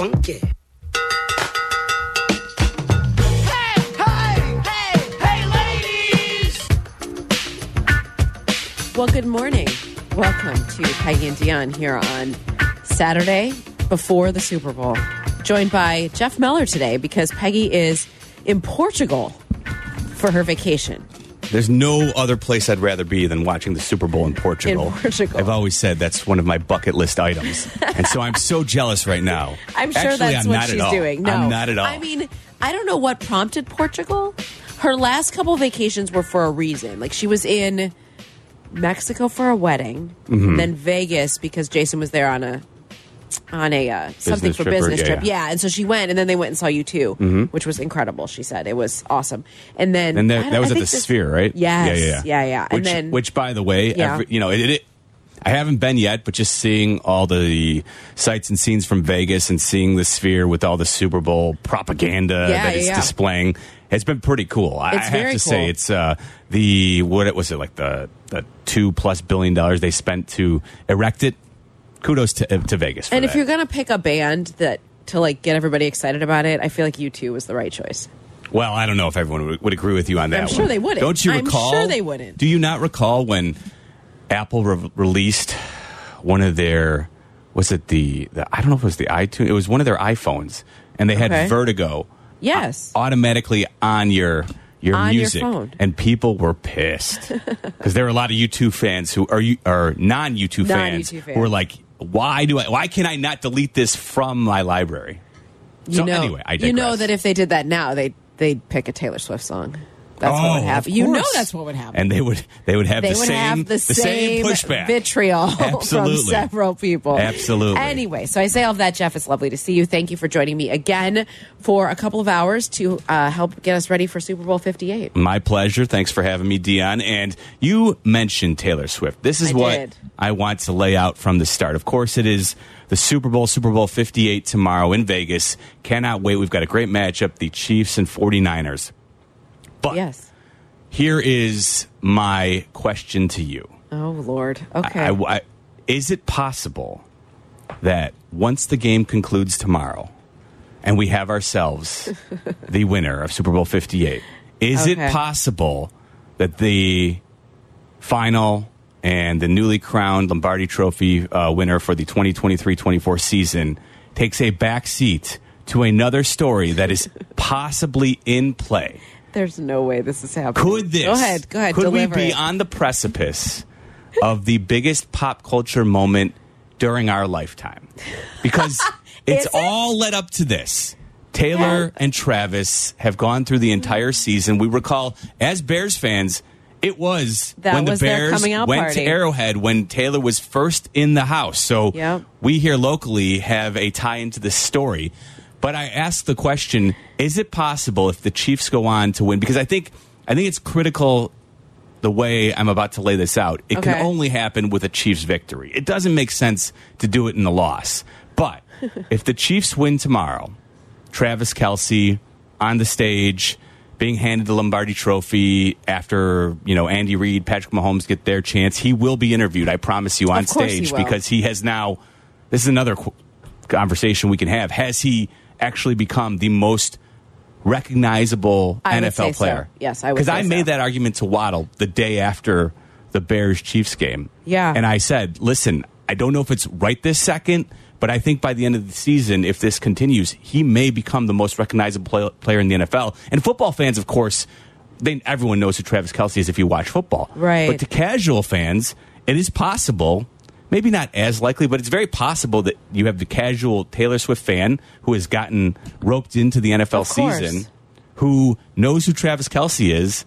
funky. Well, good morning. Welcome to Peggy and Dionne here on Saturday before the Super Bowl. Joined by Jeff Meller today because Peggy is in Portugal for her vacation. There's no other place I'd rather be than watching the Super Bowl in Portugal. In Portugal. I've always said that's one of my bucket list items. and so I'm so jealous right now. I'm sure Actually, that's I'm what she's doing. No, I'm not at all. I mean, I don't know what prompted Portugal. Her last couple vacations were for a reason. Like she was in Mexico for a wedding, Mm-hmm. then Vegas because Jason was there on a on a uh, something for or- business yeah, trip. yeah. Yeah. and so she went, and then they went and saw U2, which was incredible. She said it was awesome. And then and that, that was I at the this- Sphere, right? Yes, Yeah, yeah, yeah, yeah. And Which, then which, by the way, every, you know, it, it, I haven't been yet, but just seeing all the sights and scenes from Vegas and seeing the Sphere with all the Super Bowl propaganda that it's displaying, it's been pretty cool. I, have to say, it's uh, the what it was it like the the two plus billion dollars they spent to erect it. Kudos to to Vegas. For And if that. you're gonna pick a band that to like get everybody excited about it, I feel like U2 was the right choice. Well, I don't know if everyone would, would agree with you on that. I'm one. sure they wouldn't. Don't you I'm recall? sure they wouldn't. Do you not recall when Apple re- released one of their was it the, the I don't know if it was the iTunes it was one of their iPhones and they had Okay. Vertigo uh, Yes. automatically on your your On your music phone. and people were pissed because there were a lot of U2 fans who are you are non U2 fans, Non-U2 who were like why do I why can I not delete this from my library? You so know, anyway, I you know that if they did that now, they they'd pick a Taylor Swift song. That's what Oh, would happen. You know that's what would happen. and they would they would have they the would same have the, same, pushback vitriol from several people. Absolutely. Anyway, so I say all of that, Jeff. It's lovely to see you. Thank you for joining me again for a couple of hours to uh, help get us ready for Super Bowl Fifty Eight. My pleasure. Thanks for having me, Dionne. And you mentioned Taylor Swift. This is I what did. I want to lay out from the start. Of course, it is the Super Bowl, Super Bowl 58 tomorrow in Vegas. Cannot wait. We've got a great matchup, the Chiefs and 49ers. But Yes. here is my question to you. Oh Lord. Okay. I- I- is it possible that once the game concludes tomorrow and we have ourselves the winner of Super Bowl 58, is Okay. it possible that the final and the newly crowned Lombardi Trophy uh, winner for the 2023 24 season takes a back seat to another story that is possibly in play? There's no way this is happening. Could this? Go ahead. Go ahead. Could we be it. on the precipice of the biggest pop culture moment during our lifetime? Because it's it? all led up to this. Taylor and Travis have gone through the entire season. We recall, as Bears fans, it was That when the was their Bears went party. to Arrowhead when Taylor was first in the house. So Yep. we here locally have a tie into this story. But I asked the question: Is it possible if the Chiefs go on to win? Because I think I think it's critical the way I'm about to lay this out. It Okay. can only happen with a Chiefs victory. It doesn't make sense to do it in the loss. But if the Chiefs win tomorrow, Travis Kelce on the stage being handed the Lombardi Trophy after you know Andy Reid, Patrick Mahomes get their chance. He will be interviewed. I promise you on course he stage because he has now. This is another qu- conversation we can have. Has he actually become the most recognizable I NFL so. player? Yes, I would Because I so. made that argument to Waddle the day after the Bears Chiefs game. Yeah. and I said, listen, I don't know if it's right this second. But I think by the end of the season, if this continues, he may become the most recognizable play- player in the NFL. And football fans, of course, they, everyone knows who Travis Kelce is if you watch football. Right. But to casual fans, it is possible, maybe not as likely, but it's very possible that you have the casual Taylor Swift fan who has gotten roped into the NFL season, who knows who Travis Kelce is,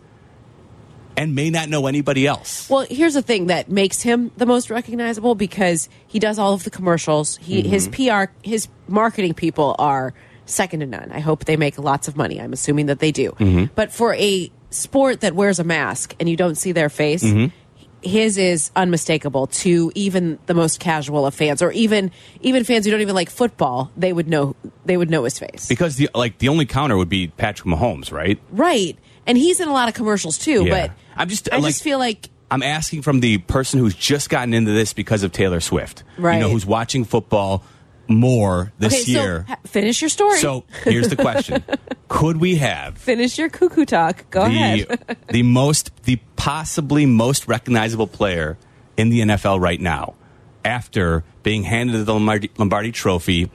and may not know anybody else. Well, here's the thing that makes him the most recognizable because he does all of the commercials. He his Mm-hmm. PR his marketing people are second to none. I hope they make lots of money. I'm assuming that they do. Mm-hmm. But for a sport that wears a mask and you don't see their face, Mm-hmm. His is unmistakable to even the most casual of fans or even even fans who don't even like football, they would know they would know his face. Because the like the only counter would be Patrick Mahomes, right? right. And he's in a lot of commercials too, Yeah. but I'm just I like just feel like I'm asking from the person who's just gotten into this because of Taylor Swift. right You know, who's watching football more this okay, year. so ha- finish your story. So here's the question: Could we have finish your cuckoo talk. Go ahead. the the most the possibly most recognizable player in the NFL right now after being handed the Lombardi, Lombardi Trophy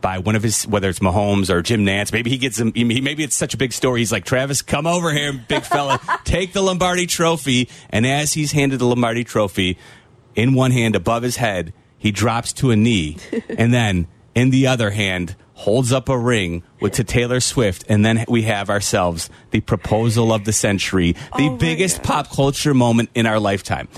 by one of his whether it's Mahomes or Jim Nantz maybe he gets him he, maybe it's such a big story he's like Travis come over here big fella take the Lombardi Trophy and as he's handed the Lombardi Trophy in one hand above his head he drops to a knee and then in the other hand holds up a ring with to Taylor Swift and then we have ourselves the proposal of the century the Oh biggest God. pop culture moment in our lifetime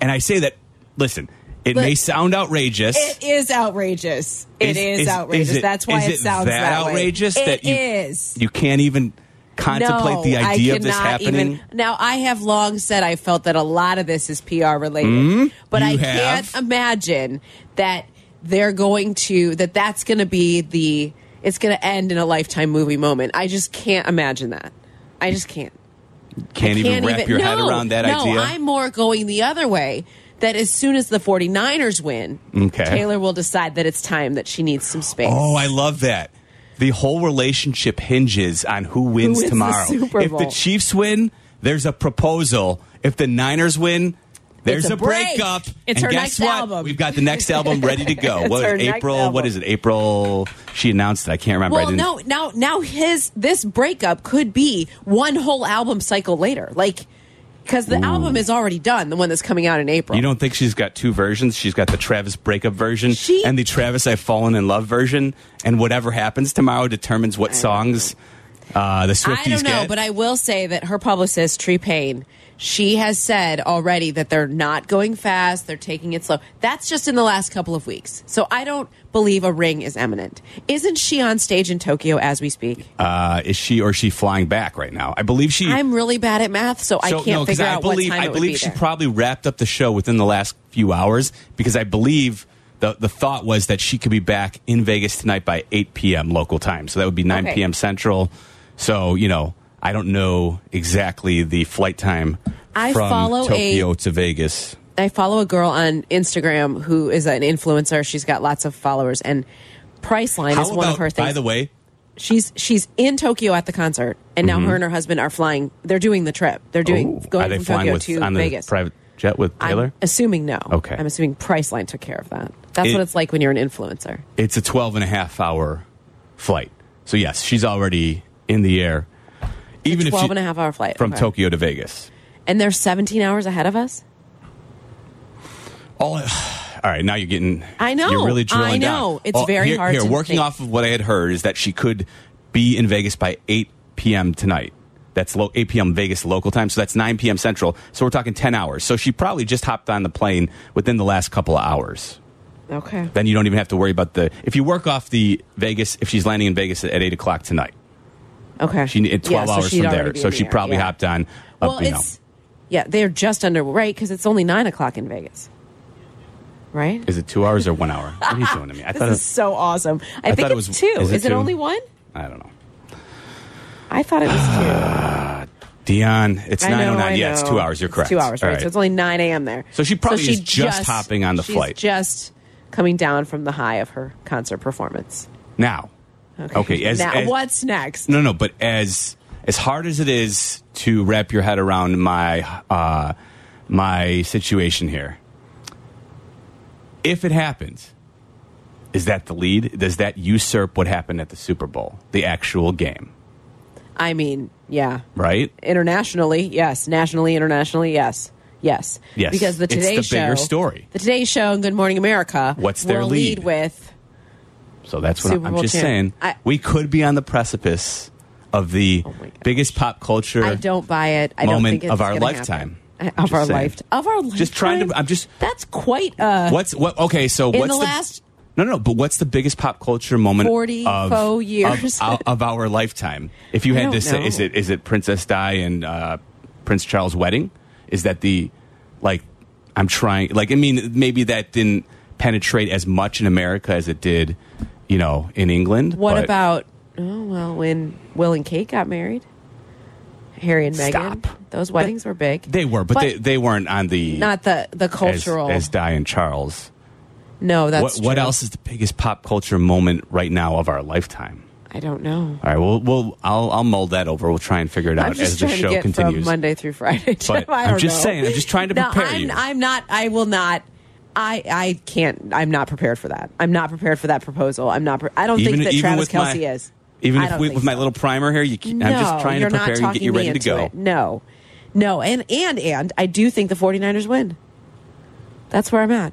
and I say that listen it But- may sound outrageous It is outrageous. It is, outrageous. is it- That's why is it, sounds that, that way. outrageous It that you is. you can't even contemplate no, the idea I of this happening. Even, now, I have long said I felt that a lot of this is PR related, but Mm-hmm. You I have. can't imagine that they're going to that that's going to be the it's going to end in a lifetime movie moment. I just can't imagine that. I just can't. can't I even wrap your head around that no, idea. I'm more going the other way. That as soon as the 49ers win, Okay. Taylor will decide that it's time that she needs some space. oh, I love that. The whole relationship hinges on who wins, wins the tomorrow. Super If the Chiefs win, there's a proposal. If the Niners win, there's a a, break. breakup. It's and her guess next what? album. We've got the next album ready to go. What April? What is it? April? She announced it. I can't remember. Well, no, now, now his this breakup could be one whole album cycle later, like because the album is already done, the one that's coming out in April. You don't think she's got two versions? She's got the Travis breakup version She- and the Travis I've fallen in love version. And whatever happens tomorrow determines what songs uh, the Swifties I don't know, get. but I will say that her publicist, Tree Paine, she has said already that they're not going fast, they're taking it slow. That's just in the last couple of weeks. So I don't believe a ring is imminent. Isn't she on stage in Tokyo as we speak? uh, is she or is she flying back right now? I believe she. I'm really bad at math, so, I can't no, figure I out believe what time I it would believe be she there. probably wrapped up the show within the last few hours because I believe the the thought was that she could be back in Vegas tonight by 8 p.m. local time. So that would be 9 Okay. p.m. Central. So you know, I don't know exactly the flight time I from follow a- Tokyo to Vegas. I follow a girl on Instagram who is an influencer. She's got lots of followers, and Priceline How is about, one of her things. by the way, she's she's in Tokyo at the concert, and now mm-hmm. her and her husband are flying. They're doing the trip. They're doing oh, going are they from flying Tokyo with to Vegas. private jet with Taylor? I'm assuming no. Okay. I'm assuming Priceline took care of that. That's It- what it's like when you're an influencer. it's a 12 and a half hour flight. So yes, she's already in the air. Even if 12 she, and a half hour flight from okay. Tokyo to Vegas. and they're 17 hours ahead of us. All, all right, now you're getting. I know. You're really drilling I know. down. It's Oh, very here, hard Here, to working think. off of what I had heard is that she could be in Vegas by 8 p.m. tonight. That's lo- 8 p.m. Vegas local time, so that's 9 p.m. Central. So we're talking 10 hours. So she probably just hopped on the plane within the last couple of hours. Okay. Then you don't even have to worry about the. If you work off the Vegas, if she's landing in Vegas at 8 o'clock tonight, Okay. she need 12 Yeah, so hours from there. So the she air, probably yeah. hopped on. Up, Well, you know. it's yeah, they're just under right because it's only nine o'clock in Vegas. Right. Is it two hours or one hour? What are you doing to me? I thought This is it, so awesome. I, I think thought it it's was- two. is Is it only one? I don't know. I thought it was Dionne, it's two. Know. 9:09. I Yeah, it's two hours. You're It's correct. Two hours, All right? So it's only nine a.m. there. So she probably she is just hopping on the she's flight. Just coming down from the high of her concert performance. now. Okay, as, now, as- what's next? No, no, but as as hard as it is to wrap your head around my uh, my situation here, if it happens, is that the lead? Does that usurp what happened at the Super Bowl, the actual game? I mean, yeah. Right? Internationally, yes. Nationally, internationally, yes. Yes. Yes. Because the It's Today the Show, bigger story. The Today Show and Good Morning America. What's their will lead? lead with So that's what Super I'm Bowl just champ. saying. I- we could be on the precipice of the Oh my gosh. biggest pop culture. I don't buy it. I don't moment think it's of our gonna lifetime. happen. Of just our saying. life. Of our lifetime. Just trying to. I'm just. That's quite uh What's what? Okay, so in what's the last No, no, no. But what's the biggest pop culture moment 40 of, faux years. of, of our lifetime? If you I had to don't say, know. is it is it Princess Di and uh, Prince Charles' wedding? Is that the like? I'm trying. Like, I mean, maybe that didn't penetrate as much in America as it did, you know, in England. what but- about oh well when Will and Kate got married? Harry and Meghan. Stop. Those weddings were big. They were, but, they they weren't on the not the the cultural as Di and Charles. No, that's what, what else is the biggest pop culture moment right now of our lifetime? I don't know. All right, well, we'll I'll, I'll mold that over. We'll try and figure it out as the show continues. Monday through Friday. But I'm just know. saying, I'm just trying to No, prepare I'm, you. I'm not. I will not. I I can't. I'm not prepared for that. I'm not prepared for that proposal. I'm not. Pre- I don't think that Travis Kelce my, is. Even if we, think with my little primer here, you, can- I'm just trying to you're not prepare you and get you talking me ready to into go. it. No, no, and and and I do think the 49ers win. That's where I'm at.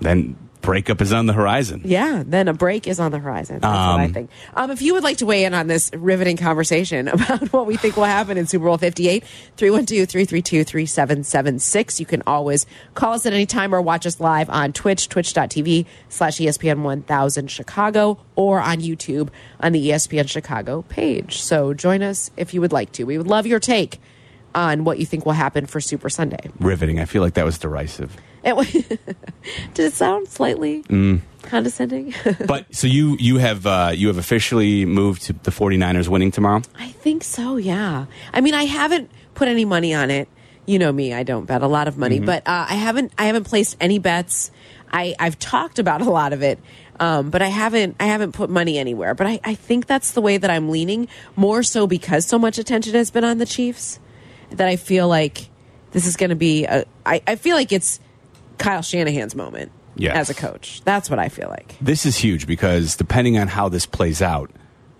Then breakup is on the horizon. Yeah, then a break is on the horizon. That's what I Um, think. Um, if you would like to weigh in on this riveting conversation about what we think will happen in Super Bowl 58, 312-332-3776. You can always call us at any time or watch us live on Twitch, twitch.tv slash ESPN 1000 Chicago or on YouTube on the ESPN Chicago page. So join us if you would like to. We would love your take on what you think will happen for Super Sunday. Riveting. I feel like that was derisive. It, did it sound slightly Mm. condescending? But so you you have uh, you have officially moved to the 49ers winning tomorrow. I think so, yeah. I mean, I haven't put any money on it. You know me, I don't bet a lot of money, Mm-hmm. but uh, I haven't I haven't placed any bets. I, I've talked about a lot of it, um, but I haven't I haven't put money anywhere. But I, I think that's the way that I'm leaning, more so because so much attention has been on the Chiefs that I feel like this is going to be a. I, I feel like it's Kyle Shanahan's moment Yes. as a coach. That's what I feel like. This is huge because depending on how this plays out,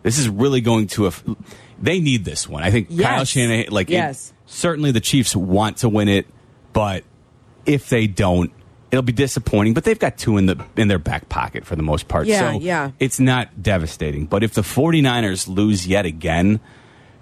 this is really going to. Aff- they need this one. I think Kyle Shanahan. Like, it- Yes. certainly the Chiefs want to win it, but if they don't, it'll be disappointing. But they've got two in the in their back pocket for the most part. Yeah, so yeah. it's not devastating. But if the 49ers lose yet again,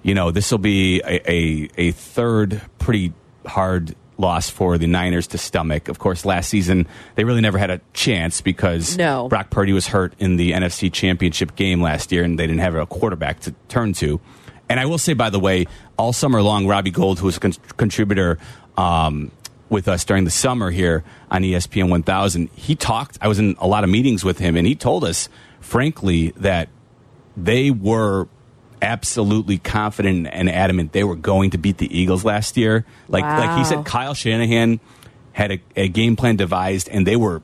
you know this will be a, a a third pretty hard loss for the Niners to stomach. Of course, last season they really never had a chance because No. Brock Purdy was hurt in the NFC Championship game last year, and they didn't have a quarterback to turn to. And I will say, by the way, all summer long, Robbie Gould, who was a con- contributor um, with us during the summer here on ESPN 1000, he talked. I was in a lot of meetings with him, and he told us, frankly, that they were absolutely confident and adamant they were going to beat the Eagles last year. Like like he said, Kyle Shanahan had a, a game plan devised, and they were.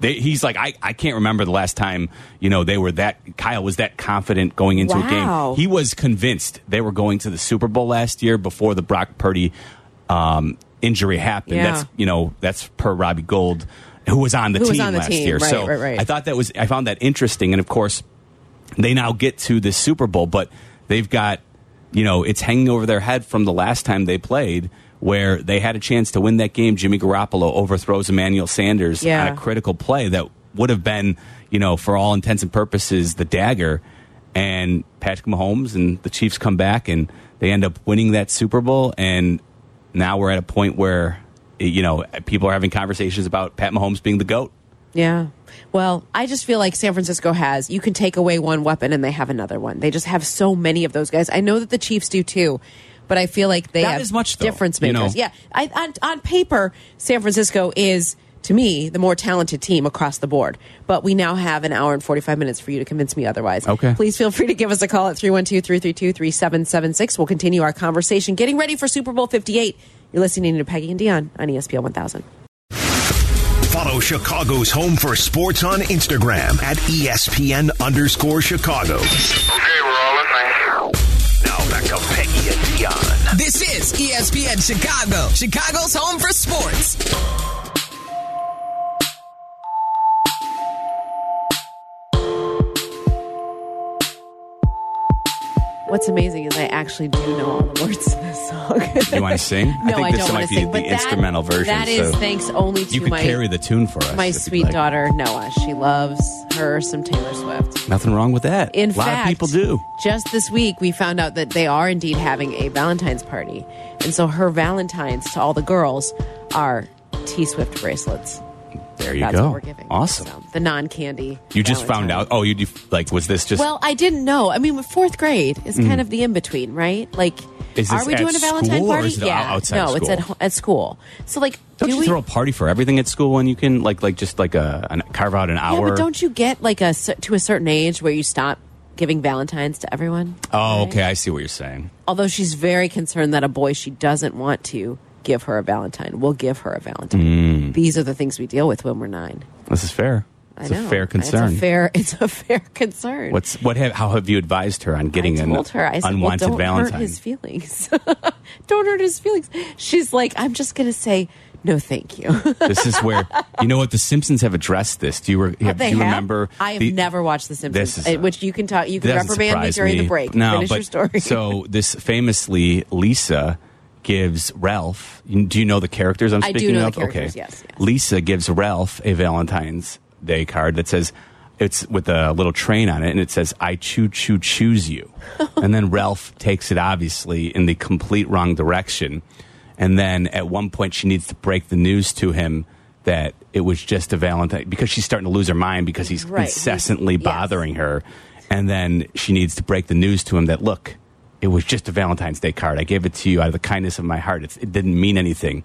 They, he's like I, I can't remember the last time you know they were that Kyle was that confident going into a game. He was convinced they were going to the Super Bowl last year before the Brock Purdy um, injury happened. Yeah. That's you know that's per Robbie Gould, who was on the Who team on the last team. year. Right, so right, right. I thought that was I found that interesting, and of course they now get to the Super Bowl, but they've got, you know, it's hanging over their head from the last time they played where they had a chance to win that game. Jimmy Garoppolo overthrows Emmanuel Sanders Yeah. on a critical play that would have been, you know, for all intents and purposes, the dagger. And Patrick Mahomes and the Chiefs come back and they end up winning that Super Bowl. And now we're at a point where, you know, people are having conversations about Pat Mahomes being the GOAT. Yeah. Well, I just feel like San Francisco has, you can take away one weapon and they have another one. They just have so many of those guys. I know that the Chiefs do too, but I feel like they Not have as much, though, difference you makers. know. Yeah. I, on, on paper, San Francisco is, to me, the more talented team across the board. But we now have an hour and 45 minutes for you to convince me otherwise. Okay. Please feel free to give us a call at 312 332 3776. We'll continue our conversation getting ready for Super Bowl 58. You're listening to Peggy and Dionne on ESPN 1000. Follow Chicago's Home for Sports on Instagram at E ESPN underscore Chicago. Okay, we're all listening. Now back to Peggy and Dionne. This is ESPN Chicago, Chicago's home for sports. What's amazing is I actually do know all the words to this song. You want to sing? No, I think I this don't might be sing. the that- instrumental version. That is so thanks only to you could my carry the tune for us. my sweet like. daughter Noah. She loves her some Taylor Swift. Nothing wrong with that. In a lot fact, of people do. Just this week, we found out that they are indeed having a Valentine's party, and so her Valentines to all the girls are T Swift bracelets. There you That's go. what we're giving. Awesome. So, the non-candy. you just found out. Oh, you you- like was this just? Well, I didn't know. I mean, fourth grade is kind of the in between, right? Like, Mm. Are we doing a Valentine party? yeah, no, it's at school? at school. So, like, don't do you we? throw a party for everything at school when you can like like just like a an, carve out an hour? yeah, but don't you get like a to a certain age where you stop giving Valentines to everyone? oh, Right? okay. I see what you're saying. Although she's very concerned that a boy she doesn't want to give her a Valentine. We'll give her a Valentine. These are the things we deal with when we're nine. This is fair. It's a fair concern. It's a fair. It's a fair concern. What's what? Have, how have you advised her on getting I an her, I said, unwanted well, don't Valentine? hurt his feelings. don't hurt his feelings. She's like, I'm just going to say no, thank you. this is where you know what the Simpsons have addressed this. Do you, re- have, they do you remember? I have the- never watched The Simpsons, This is, uh, which you can talk. You can reprimand me during me. the break. No, Finish but your story. so this famously, Lisa gives Ralph. Do you know the characters I'm I do speaking know the of? characters, okay. yes, yes. Lisa gives Ralph a Valentine's Day card that says. It's with a little train on it, and it says, I choo choo choose you. and then Ralph takes it, obviously, in the complete wrong direction. And then at one point, she needs to break the news to him that it was just a Valentine because she's starting to lose her mind because he's Right. He's- incessantly yes. bothering her. And then she needs to break the news to him that, look, it was just a Valentine's Day card. I gave it to you out of the kindness of my heart. It's, it didn't mean anything.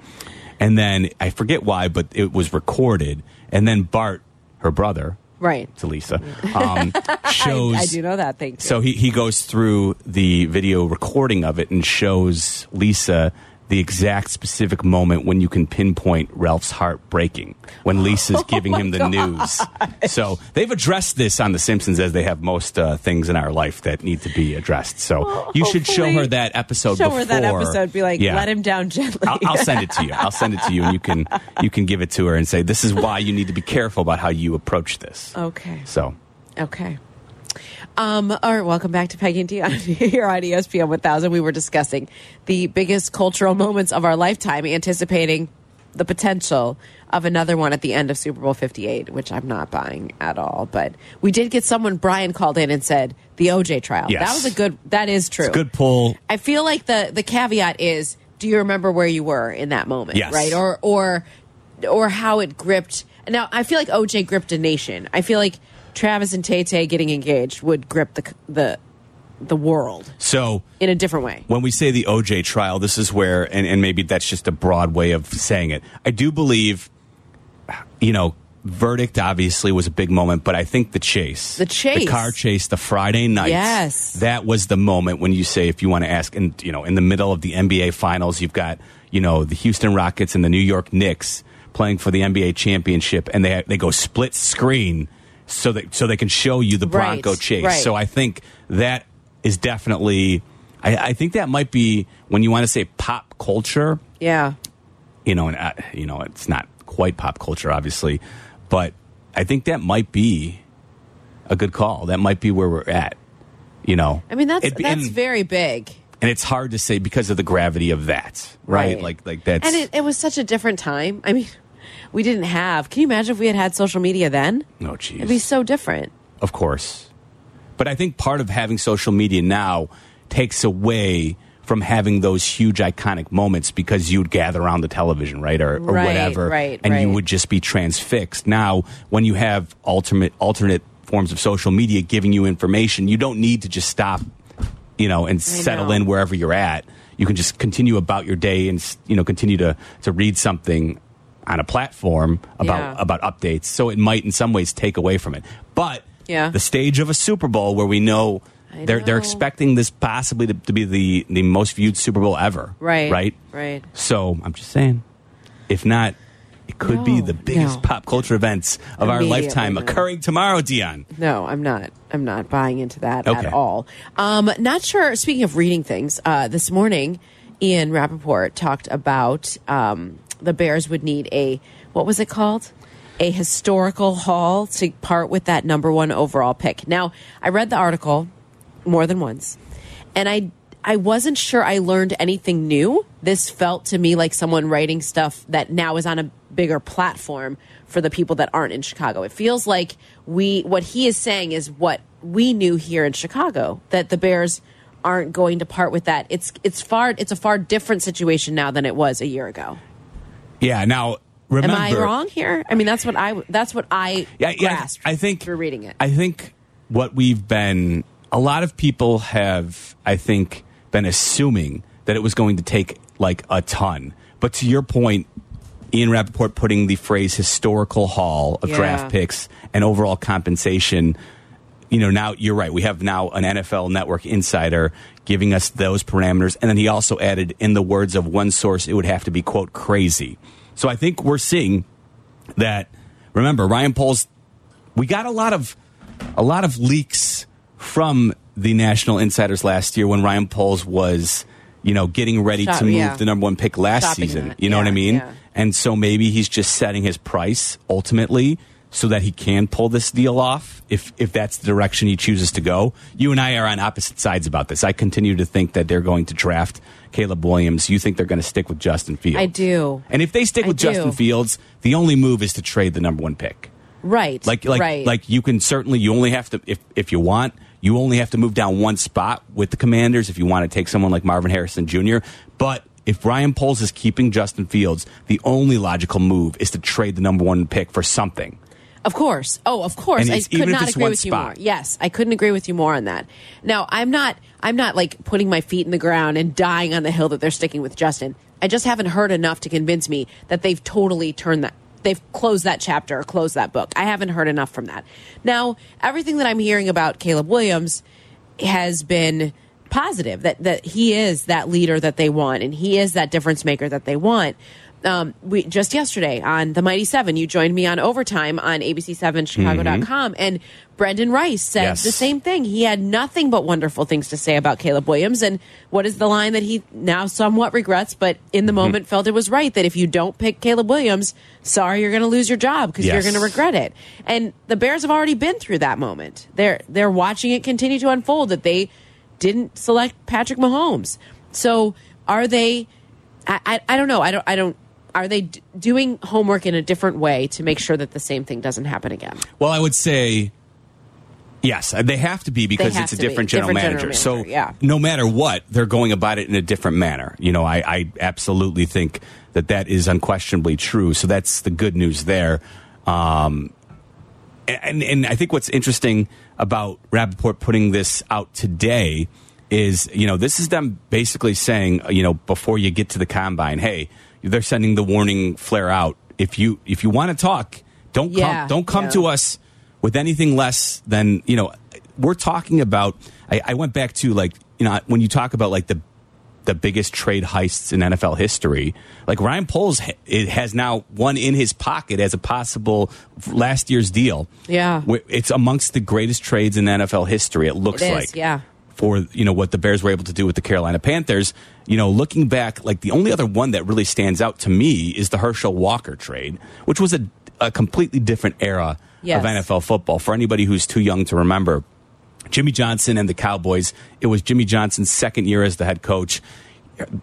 And then I forget why, but it was recorded. And then Bart, her brother, right. to Lisa, um, shows. I, I do know that. Thank you. So he, he goes through the video recording of it and shows Lisa the exact specific moment when you can pinpoint Ralph's heart breaking when Lisa's giving him the news. So they've addressed this on The Simpsons as they have most uh, things in our life that need to be addressed. So Well, you should show her that episode. show her that episode. Be like, Yeah. let him down gently. I'll, I'll send it to you. I'll send it to you, and you can you can give it to her and say, "This is why you need to be careful about how you approach this." okay. So Okay. Um, all right, welcome back to Peggy and Dionne here on ESPN 1000. We were discussing the biggest cultural moments of our lifetime, anticipating the potential of another one at the end of Super Bowl 58, which I'm not buying at all. But we did get someone, Brian called in and said, the OJ trial. Yes. That was a good, that is true. good pull. I feel like the the caveat is do you remember where you were in that moment Yes. right or or or how it gripped now I feel like OJ gripped a nation I feel like Travis and Tay Tay getting engaged would grip the the the world So in a different way when we say the OJ trial, this is where, and, and maybe that's just a broad way of saying it. I do believe, you know, verdict obviously was a big moment, but I think the chase, The chase. the car chase, the Friday night, Yes. that was the moment when you say, if you want to ask, and you know, in the middle of the NBA finals, you've got you know the Houston Rockets and the New York Knicks playing for the NBA championship, and they they go split screen. So that so they can show you the Right, Bronco chase. right. So I think that is definitely. I, I think that might be when you want to say pop culture. yeah You know, and uh, you know, it's not quite pop culture, obviously, but I think that might be a good call. That might be where we're at. You know, I mean that's It- that's and, very big and it's hard to say because of the gravity of that, right? Right. Like, like that's and it, it was such a different time I mean we didn't have can you imagine if we had had social media then no, jeez. it'd be so different Of course. But I think part of having social media now takes away from having those huge iconic moments because you'd gather around the television, right? Or, or Right, whatever. right, and you would just be transfixed. Now, when you have alternate alternate forms of social media giving you information, you don't need to just stop, you know, and settle know. in wherever you're at. You can just continue about your day and you know continue to to read something on a platform about Yeah. about updates. So it might in some ways take away from it. But Yeah. the stage of a Super Bowl where we know I they're they're expecting this possibly to, to be the the most viewed Super Bowl ever. Right. Right. Right. So I'm just saying, if not, it could be the biggest no. pop culture events of our lifetime no. occurring tomorrow, Dionne. No, I'm not. I'm not buying into that Okay. at all. Um, not sure. Speaking of reading things, uh, this morning, Ian Rapoport talked about um, the Bears would need a what was it called? A historical haul to part with that number one overall pick. Now, I read the article more than once, and I I wasn't sure I learned anything new. This felt to me like someone writing stuff that now is on a bigger platform for the people that aren't in Chicago. It feels like we what he is saying is what we knew here in Chicago that the Bears aren't going to part with that. It's it's far it's a far different situation now than it was a year ago. Yeah. Now remember, Am I wrong here? I mean, that's what I that's what I Yeah, yeah. grasped I think through reading it. I think what we've been a lot of people have I think been assuming that it was going to take like a ton. But to your point, Ian Rapoport putting the phrase historical haul of Yeah. draft picks and overall compensation you know, now you're right. We have now an NFL network insider giving us those parameters. And then he also added, in the words of one source, it would have to be, quote, crazy. So I think we're seeing that. Remember, Ryan Poles, we got a lot of a lot of leaks from the national insiders last year when Ryan Poles was, you know, getting ready Shop- to move yeah. the number one pick last Shopping season. You know what I mean? yeah. And so maybe he's just setting his price ultimately so that he can pull this deal off if if that's the direction he chooses to go. You and I are on opposite sides about this. I continue to think that they're going to draft Caleb Williams. You think they're going to stick with Justin Fields. I do. And if they stick I with Justin. Fields, the only move is to trade the number one pick. Right. Like like right. like you can certainly you only have to if if you want you only have to move down one spot with the Commanders if you want to take someone like Marvin Harrison Jr. But if Ryan Poles is keeping Justin Fields, the only logical move is to trade the number one pick for something. Of course. Oh, of course. I could not agree with you more. Yes, I couldn't agree with you more on that. Now, I'm not I'm not like putting my feet in the ground and dying on the hill that they're sticking with Justin. I just haven't heard enough to convince me that they've totally turned that they've closed that chapter or closed that book. I haven't heard enough from that. Now, everything that I'm hearing about Caleb Williams has been positive that that he is that leader that they want and he is that difference maker that they want. Um, we just yesterday on the Mighty Seven, you joined me on overtime on ABC7Chicago.com, and Brenden Rice said Yes. the same thing. He had nothing but wonderful things to say about Caleb Williams. And what is the line that he now somewhat regrets, but in the moment felt it was right that if you don't pick Caleb Williams, sorry, you're going to lose your job because you're going to regret it. And the Bears have already been through that moment. They're they're watching it continue to unfold that they didn't select Patrick Mahomes. So are they? I, I, I don't know. I don't. I don't. Are they d- doing homework in a different way to make sure that the same thing doesn't happen again? Well, I would say yes, they have to be because it's a different general, Different general manager. So yeah. no matter what, they're going about it in a different manner. You know, I, I absolutely think that that is unquestionably true. So that's the good news there. Um, and, and I think what's interesting about Rapoport putting this out today is, you know, this is them basically saying, you know, before you get to the combine, hey, they're sending the warning flare out. If you if you want to talk, don't Yeah, come don't come yeah. to us with anything less than you know. We're talking about. I, I went back to like you know when you talk about like the the biggest trade heists in NFL history. Like Ryan Poles it has now one in his pocket as a possible last year's deal. Yeah. It's amongst the greatest trades in NFL history. It looks It is, like yeah. For you know what the Bears were able to do with the Carolina Panthers. You know, looking back, like the only other one that really stands out to me is the Herschel Walker trade, which was a, a completely different era Yes. of NFL football. For anybody who's too young to remember, Jimmy Johnson and the Cowboys. It was Jimmy Johnson's second year as the head coach.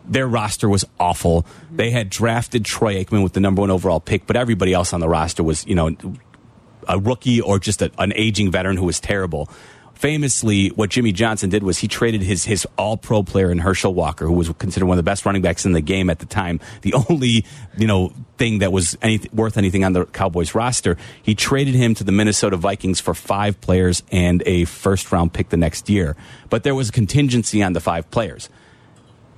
Their roster was awful. Mm-hmm. They had drafted Troy Aikman with the number one overall pick, but everybody else on the roster was, you know, a rookie or just a, an aging veteran who was terrible. Famously, what Jimmy Johnson did was he traded his his All Pro player in Herschel Walker, who was considered one of the best running backs in the game at the time. The only you know thing that was anything, worth anything on the Cowboys roster. He traded him to the Minnesota Vikings for five players and a first round pick the next year. But there was a contingency on the five players.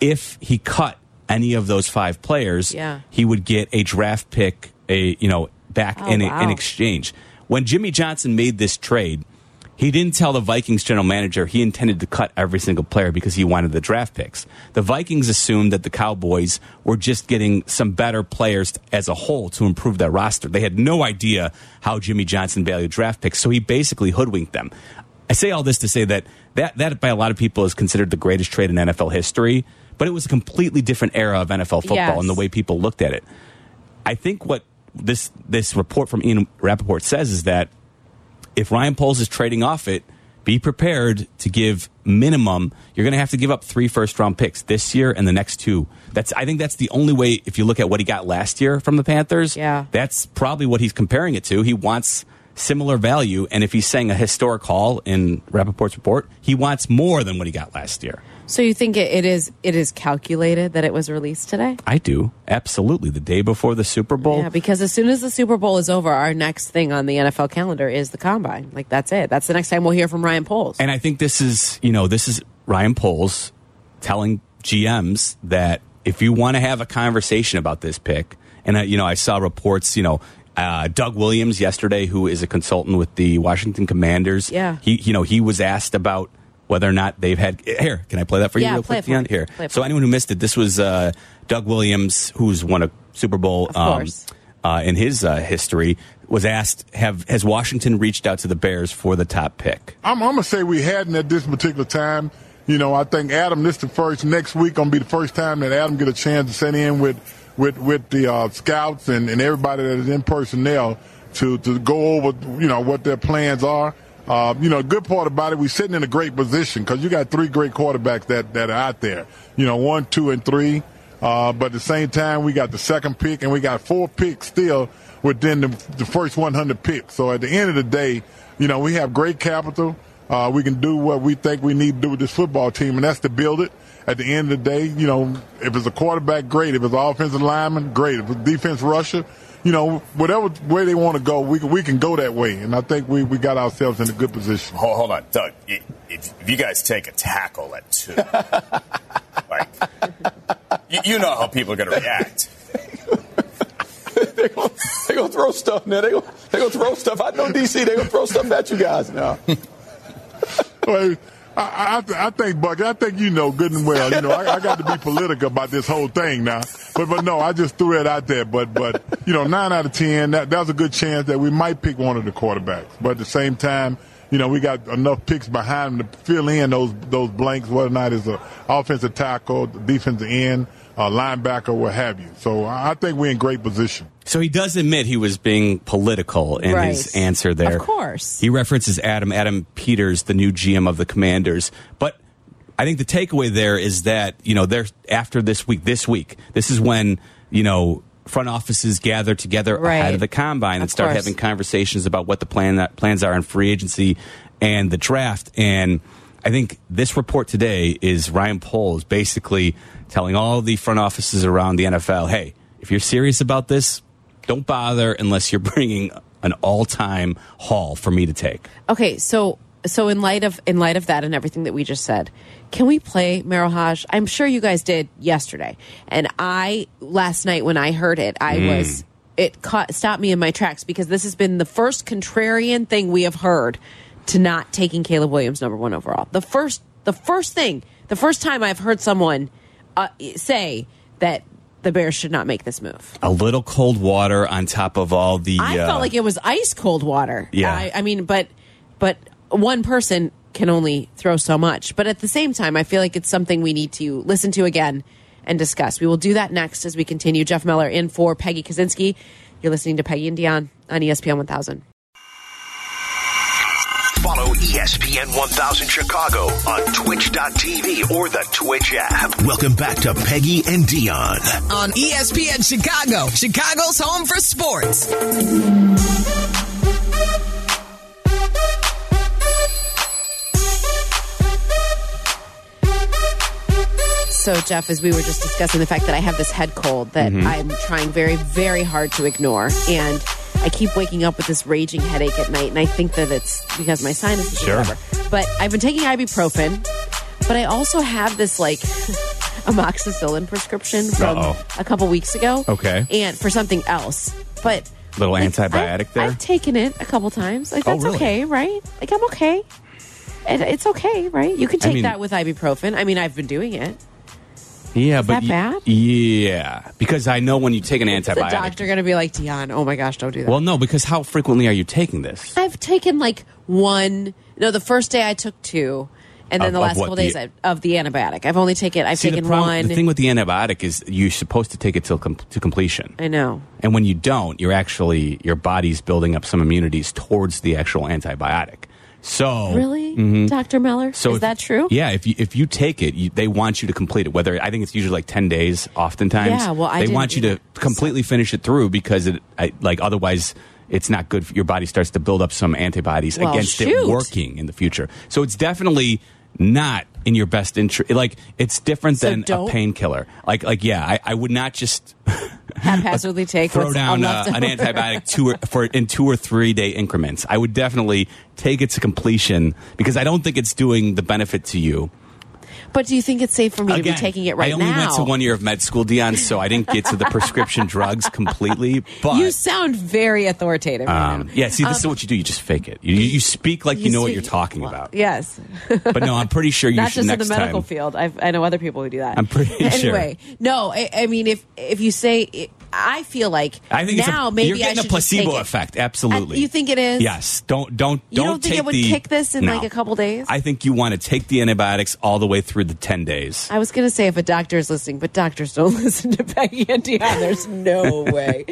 If he cut any of those five players, Yeah. he would get a draft pick, a you know back Oh, in, wow. in exchange. When Jimmy Johnson made this trade, he didn't tell the Vikings general manager he intended to cut every single player because he wanted the draft picks. The Vikings assumed that the Cowboys were just getting some better players as a whole to improve their roster. They had no idea how Jimmy Johnson valued draft picks, so he basically hoodwinked them. I say all this to say that that, that by a lot of people is considered the greatest trade in NFL history, but it was a completely different era of NFL football Yes. and the way people looked at it. I think what this this report from Ian Rapoport says is that if Ryan Poles is trading off it, be prepared to give minimum. You're going to have to give up three first round picks this year and the next two. That's I think that's the only way. If you look at what he got last year from the Panthers, Yeah. that's probably what he's comparing it to. He wants similar value, and if he's saying a historic haul in Rapoport's report, he wants more than what he got last year. So you think it, it is it is calculated that it was released today? I do absolutely the day before the Super Bowl. Yeah, because as soon as the Super Bowl is over, our next thing on the NFL calendar is the combine. Like that's it. That's the next time we'll hear from Ryan Poles. And I think this is, you know, this is Ryan Poles telling GMs that if you want to have a conversation about this pick, and uh, you know, I saw reports, you know, Uh, Doug Williams yesterday, who is a consultant with the Washington Commanders. Yeah. he you know he was asked about whether or not they've had here. Can I play that for you Yeah, real play quick? it for Dionne? me. Here. Play it So me. anyone who missed it, this was uh, Doug Williams, who's won a Super Bowl. Of um, course. uh, in his uh, history, was asked, "Have has Washington reached out to the Bears for the top pick?" I'm, I'm gonna say we hadn't at this particular time. You know, I think Adam, this the first next week gonna be the first time that Adam get a chance to sit in with with with the uh, scouts and, and everybody that is in personnel to to go over you know what their plans are. Uh, you know, good part about it, we're sitting in a great position because you got three great quarterbacks that that are out there. You know, one, two, and three. Uh, but at the same time, we got the second pick and we got four picks still within the, the first 100 picks. So at the end of the day, you know, we have great capital. Uh, we can do what we think we need to do with this football team, and that's to build it. At the end of the day, you know, if it's a quarterback, great. If it's offensive lineman, great. If it's defense rusher, you know, whatever way they want to go, we can, we can go that way. And I think we, we got ourselves in a good position. Hold, hold on, Doug. If, if you guys take a tackle at two, like, you, you know how people are going to react. they gonna, gonna throw stuff, man. They gonna, they gonna throw stuff. I know DC. They're gonna throw stuff at you guys now. Well, I, I, I think, Buck, I think you know good and well. You know, I, I got to be political about this whole thing now. But, but no, I just threw it out there. But, but you know, nine out of ten, that that's a good chance that we might pick one of the quarterbacks. But at the same time, you know, we got enough picks behind them to fill in those those blanks, whether or not it's a offensive tackle, defensive end, uh, linebacker, what have you. So I I think we're in great position. So he does admit he was being political in his answer there. Of course. He references Adam Adam Peters, the new GM of the Commanders, but I think the takeaway there is that you know they're after this week. This week, this is when you know front offices gather together Right. ahead of the combine and Of start course. having conversations about what the plan plans are in free agency and the draft. And I think this report today is Ryan Poles basically telling all the front offices around the NFL, hey, if you're serious about this, don't bother unless you're bringing an all-time haul for me to take. Okay, so so in light of in light of that and everything that we just said, can we play Merril Hoge? I'm sure you guys did yesterday, and I last night when I heard it, I Hmm. was it caught stopped me in my tracks because this has been the first contrarian thing we have heard to not taking Caleb Williams number one overall. The first the first thing, the first time I've heard someone uh, say that the Bears should not make this move. A little cold water on top of all the. I uh, felt like it was ice cold water. Yeah. I, I mean, but but one person can only throw so much. But at the same time, I feel like it's something we need to listen to again and discuss. We will do that next as we continue. Jeff Meller in for Peggy Kusinski. You're listening to Peggy and Dionne on ESPN 1000. Follow ESPN 1000 Chicago on twitch.tv or the Twitch app. Welcome back to Peggy and Dionne. On ESPN Chicago, Chicago's home for sports. So, Jeff, as we were just discussing the fact that I have this head cold that Mm-hmm. I'm trying very, very hard to ignore. And I keep waking up with this raging headache at night. And I think that it's because my sinuses Sure. whatever. But I've been taking ibuprofen. But I also have this like amoxicillin prescription from Uh-oh. a couple weeks ago. Okay. And for something else. But Little like, antibiotic I've, there? I've taken it a couple times. Like Oh, that's really? okay, right? Like I'm okay. And it's okay, right? You can I take mean- that with ibuprofen. I mean, I've been doing it. Yeah, Is but that y- bad? Yeah, because I know when you take an The antibiotic. doctor going to be like, Dionne, oh my gosh, don't do that. Well, no, because how frequently are you taking this? I've taken like one. No, the first day I took two, and then Of- the of last what, couple the- days I, of the antibiotic. I've only taken. I've See, the, taken problem, one. the thing with the antibiotic is you're supposed to take it till com- to completion. I know. And when you don't, you're actually your body's building up some immunities towards the actual antibiotic. So Really, Doctor Meller? Mm-hmm. So is if- that true? Yeah, if you if you take it, you, they want you to complete it. Whether I think it's usually like ten days. Oftentimes, Yeah, well, I they want you to completely finish it through because it I, like otherwise it's not good. For, your body starts to build up some antibodies Well, against it working in the future. So it's definitely not in your best interest. Like it's different So than a painkiller. Like like yeah, I, I would not just Haphazardly take throw down uh, an antibiotic two or, for in two or three day increments. I would definitely take it to completion because I don't think it's doing the benefit to you. But do you think it's safe for me to be taking it right now? I only now? went to one year of med school, Dionne, so I didn't get to the prescription drugs completely. But you sound very authoritative. um, yeah, see, this is what you do. You just fake it. You, you speak like you, know what you're talking well, about. Yes. But no, I'm pretty sure you Not should just in the medical time. field. I've, I know other people who do that. I'm pretty sure. Anyway, no, I, I mean, if if you say, I feel like I think now a, maybe you're I getting a placebo effect. Absolutely. Uh, you think it is? Yes. Don't don't You don't don't think it would the, kick this in, No. like, a couple days? I think you want to take the antibiotics all the way through the ten days. I was going to say if a doctor is listening, but doctors don't listen to Peggy and Dionne. There's no way.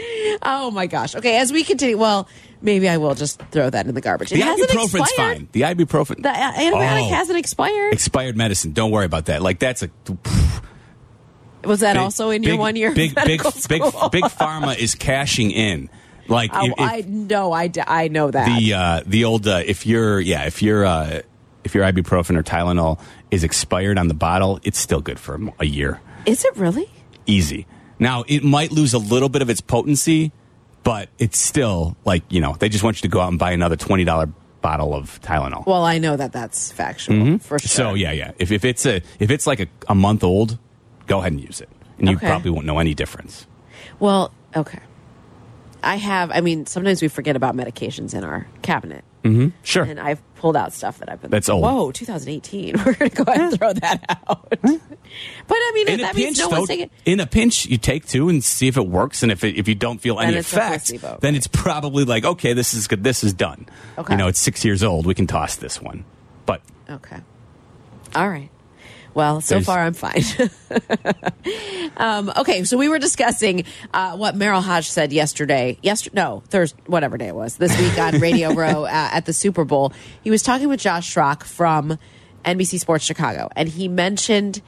Oh my gosh. Okay, as we continue, well, maybe I will just throw that in the garbage. The it hasn't ibuprofen's expired. fine. The ibuprofen. The uh, antibiotic Oh. hasn't expired. expired medicine. Don't worry about that. Like that's a Was that big- also in your big- one year? Big big medical big school? big pharma is cashing in. Like Oh, if- I know, I, d- I know that. the uh, the old uh, if you're yeah if you're uh, if your ibuprofen or Tylenol is expired on the bottle, it's still good for a year. is it really? Easy. Now it might lose a little bit of its potency, but it's still like you know they just want you to go out and buy another twenty dollar bottle of Tylenol. Well, I know that that's factual for sure. So yeah, yeah. If if it's a if it's like a, a month old, go ahead and use it, and you Okay. probably won't know any difference. Well, okay. I have. I mean, sometimes we forget about medications in our cabinet, Mm -hmm. Sure. and I've pulled out stuff that I've been. That's old. Whoa, 2018. We're going to go ahead and throw that out. but I mean, in a that means pinch, no one's taking. in a pinch, you take two and see if it works, and if it, if you don't feel any Then it's a effect, placebo. then it's probably like okay, this is good. This is done. Okay. You know, it's six years old. We can toss this one. But Okay. All right. Well, so There's- far I'm fine. um, okay, so we were discussing uh, what Merril Hoge said yesterday. Yesterday, no, Thursday, whatever day it was. This week on Radio Row uh, at the Super Bowl, he was talking with Josh Schrock from NBC Sports Chicago, and he mentioned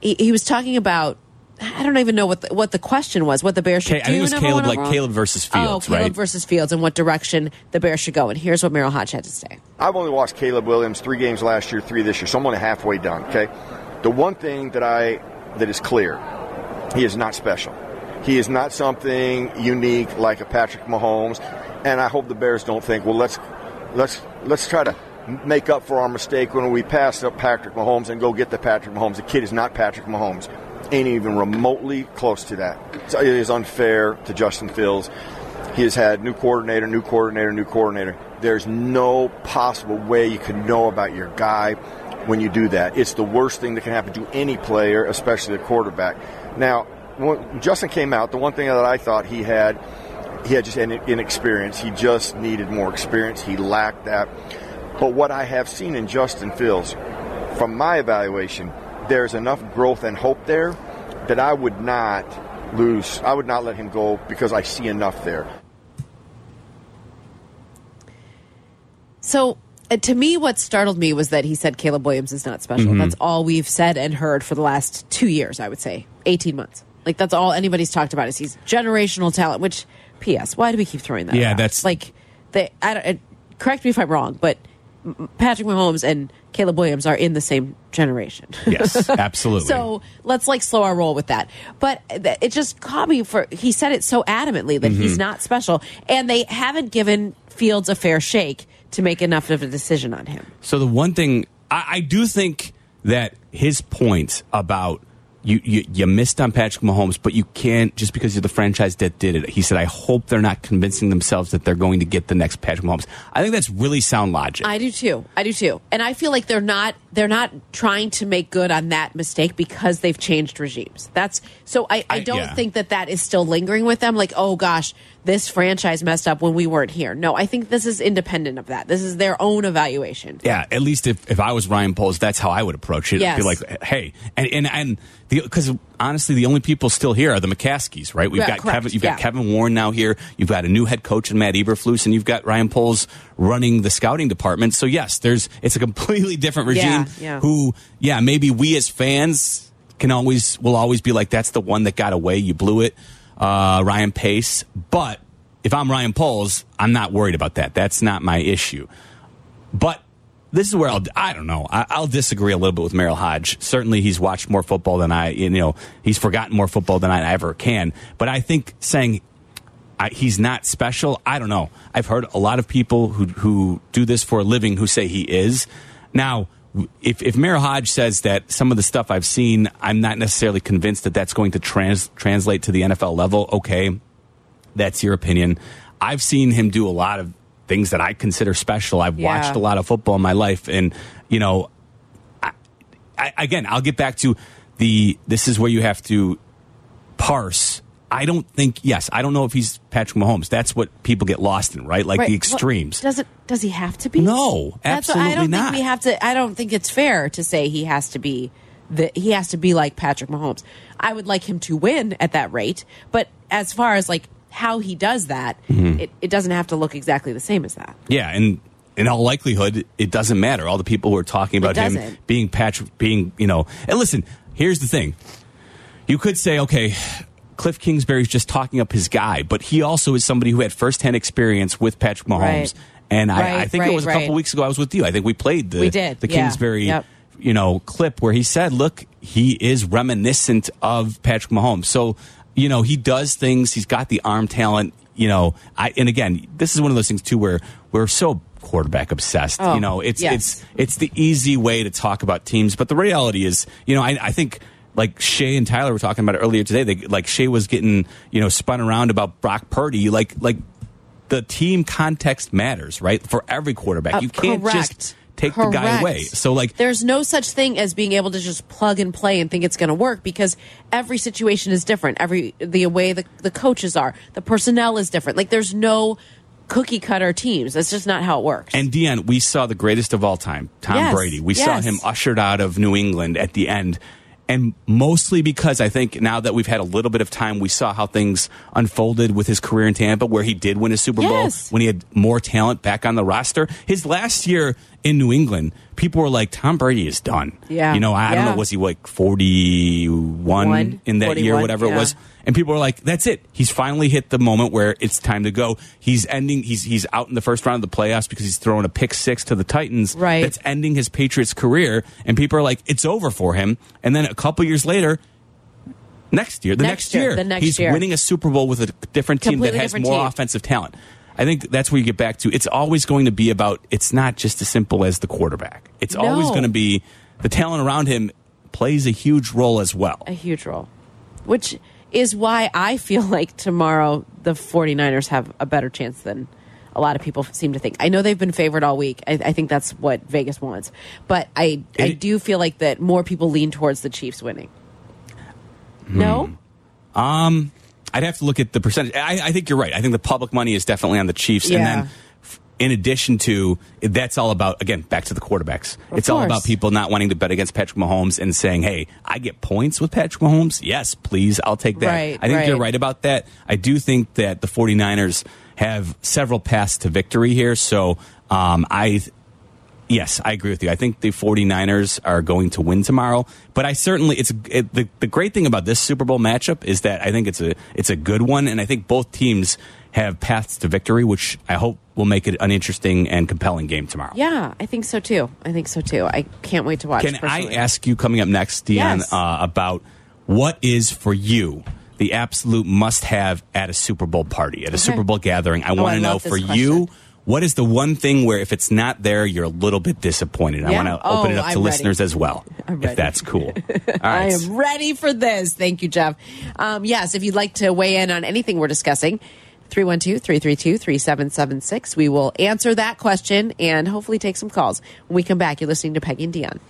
he, he was talking about. I don't even know what the, what the question was. What the Bears should Ca- I do. think it was Caleb, like overall? Caleb versus Oh, Fields, Caleb right? versus Fields, and what direction the Bears should go. And here's what Merril Hoge had to say. I've only watched Caleb Williams three games last year, three this year, so I'm only halfway done. Okay, the one thing that I that is clear, he is not special. He is not something unique like a Patrick Mahomes, and I hope the Bears don't think, well, let's let's let's try to make up for our mistake when we pass up Patrick Mahomes and go get the Patrick Mahomes. The kid is not Patrick Mahomes, ain't even remotely close to that. So it is unfair to Justin Fields. He has had new coordinator, new coordinator, new coordinator. There's no possible way you can know about your guy when you do that. It's the worst thing that can happen to any player, especially a quarterback. Now, when Justin came out, the one thing that I thought he had, he had just an inexperience. He just needed more experience. He lacked that. But what I have seen in Justin Fields, from my evaluation, there's enough growth and hope there that I would not lose. I would not let him go because I see enough there. So, to me, what startled me was that he said Caleb Williams is not special. Mm-hmm. That's all we've said and heard for the last two years, I would say, 18 months. Like, that's all anybody's talked about is he's generational talent, which, P.S., why do we keep throwing that Yeah, around? that's- Like, they, I don't, uh, correct me if I'm wrong, but Patrick Mahomes and Caleb Williams are in the same generation. yes, absolutely. So let's like slow our roll with that. But it just caught me for he said it so adamantly that Mm-hmm. he's not special, and they haven't given Fields a fair shake to make enough of a decision on him. So the one thing I, I do think that his point about you, you you missed on Patrick Mahomes, but you can't just because you're the franchise that did it. He said, "I hope they're not convincing themselves that they're going to get the next Patrick Mahomes." I think that's really sound logic. I do too. I do too. And I feel like they're not they're not trying to make good on that mistake because they've changed regimes. That's so I, I I- don't yeah. think that that is still lingering with them. Like, oh gosh, this franchise messed up when we weren't here. No, I think this is independent of that. This is their own evaluation. Yeah, at least if, if I was Ryan Poles, that's how I would approach it. Yes. Be like, hey, and and and because honestly, the only people still here are the McCaskies, right? We've Yeah, got correct, Kevin, you've yeah. got Kevin Warren now here. You've got a new head coach in Matt Eberflus, and you've got Ryan Poles running the scouting department. So yes, there's it's a completely different regime. Yeah. Who, yeah, maybe we as fans can always will always be like, that's the one that got away. You blew it, uh, Ryan Pace. But if I'm Ryan Poles, I'm not worried about that. That's not my issue. But this is where I'll, I don't know. I, I'll disagree a little bit with Merril Hoge. Certainly, he's watched more football than I, you know, he's forgotten more football than I ever can. But I think saying I, he's not special, I don't know. I've heard a lot of people who, who do this for a living who say he is. Now, if if Merril Hoge says that some of the stuff I've seen, I'm not necessarily convinced that that's going to trans, translate to the NFL level. Okay, that's your opinion. I've seen him do a lot of things that I consider special. I've Yeah. watched a lot of football in my life, and you know, I, I, again, I'll get back to the. This is where you have to parse. I don't think. Yes, I don't know if he's Patrick Mahomes. That's what people get lost in, right? Like Right. the Well, extremes. does it? Does he have to be? No, That's what- I absolutely don't not. think we have to. I don't think it's fair to say he has to be. The, he has to be like Patrick Mahomes. I would like him to win at that rate, but as far as like how he does that, Mm-hmm. it, it doesn't have to look exactly the same as that. Yeah, and in all likelihood, it doesn't matter. All the people who are talking about him being Patrick, being you know, and listen, here's the thing: you could say, okay, Cliff Kingsbury's just talking up his guy, but he also is somebody who had firsthand experience with Patrick Mahomes. Right. And I, I Right, think it was a right. couple weeks ago. I was with you. I think we played the We did, the yeah. Kingsbury. Yep. You know, clip where he said, "Look, he is reminiscent of Patrick Mahomes." So, you know, he does things. He's got the arm talent. You know, I and again, this is one of those things too where we're so quarterback obsessed. Oh, you know, it's yes. it's it's the easy way to talk about teams, but the reality is, you know, I, I think like Shay and Tyler were talking about it earlier today. They like Shay was getting you know spun around about Brock Purdy, like like the team context matters, right? For every quarterback, Uh, you can't correct. just take the guy away. So like There's no such thing as being able to just plug and play and think it's going to work because every situation is different. Every the way the the coaches are, the personnel is different. Like there's no cookie cutter teams. That's just not how it works. And Dionne, we saw the greatest of all time, Tom Yes, Brady. We saw him ushered out of New England at the end. And mostly because I think now that we've had a little bit of time, we saw how things unfolded with his career in Tampa, where he did win a Super Yes. Bowl when he had more talent back on the roster. His last year in New England, people were like, Tom Brady is done. Yeah. You know, I, I don't know, was he like 41 One, in that year, 41, whatever it was? And people are like, "That's it. He's finally hit the moment where it's time to go." He's ending. He's he's out in the first round of the playoffs because he's throwing a pick six to the Titans. Right. That's ending his Patriots career, and people are like, "It's over for him." And then a couple years later, next year, the Next next, year, year, the next he's year. winning a Super Bowl with a different team Completely that has more team. offensive talent. I think that's where you get back to. It's always going to be about. It's not just as simple as the quarterback. It's always going to be the talent around him plays a huge role as well. a huge role, which is why I feel like tomorrow the 49ers have a better chance than a lot of people seem to think. I know they've been favored all week. I, I think that's what Vegas wants, but I I do feel like that more people lean towards the Chiefs winning. No, Um, I'd have to look at the percentage. I, I think you're right. I think the public money is definitely on the Chiefs, and then in addition to that's all about again back to the quarterbacks. Of it's all about people not wanting to bet against Patrick Mahomes and saying, "Hey, I get points with Patrick Mahomes. Yes, please, I'll take that." Right, I think you're right. right about that. I do think that the 49ers have several paths to victory here. So um, I Yes, I agree with you. I think the 49ers are going to win tomorrow, but I certainly it's it, the the great thing about this Super Bowl matchup is that I think it's a it's a good one and I think both teams have paths to victory, which I hope will make it an interesting and compelling game tomorrow. yeah, I think so too. I think so too. I can't wait to watch. Can I personally. ask you coming up next, Dionne, Yes. uh, about what is for you the absolute must have at a Super Bowl party, at a Super Bowl gathering? I Oh, want to know for question. you. What is the one thing where if it's not there, you're a little bit disappointed? I want to open Oh, it up to I'm ready. listeners as well, if that's cool. All I am ready for this. Thank you, Jeff. Um, yes, if you'd like to weigh in on anything we're discussing, 312 332 3776. We will answer that question and hopefully take some calls. When we come back, you're listening to Peggy and Dionne.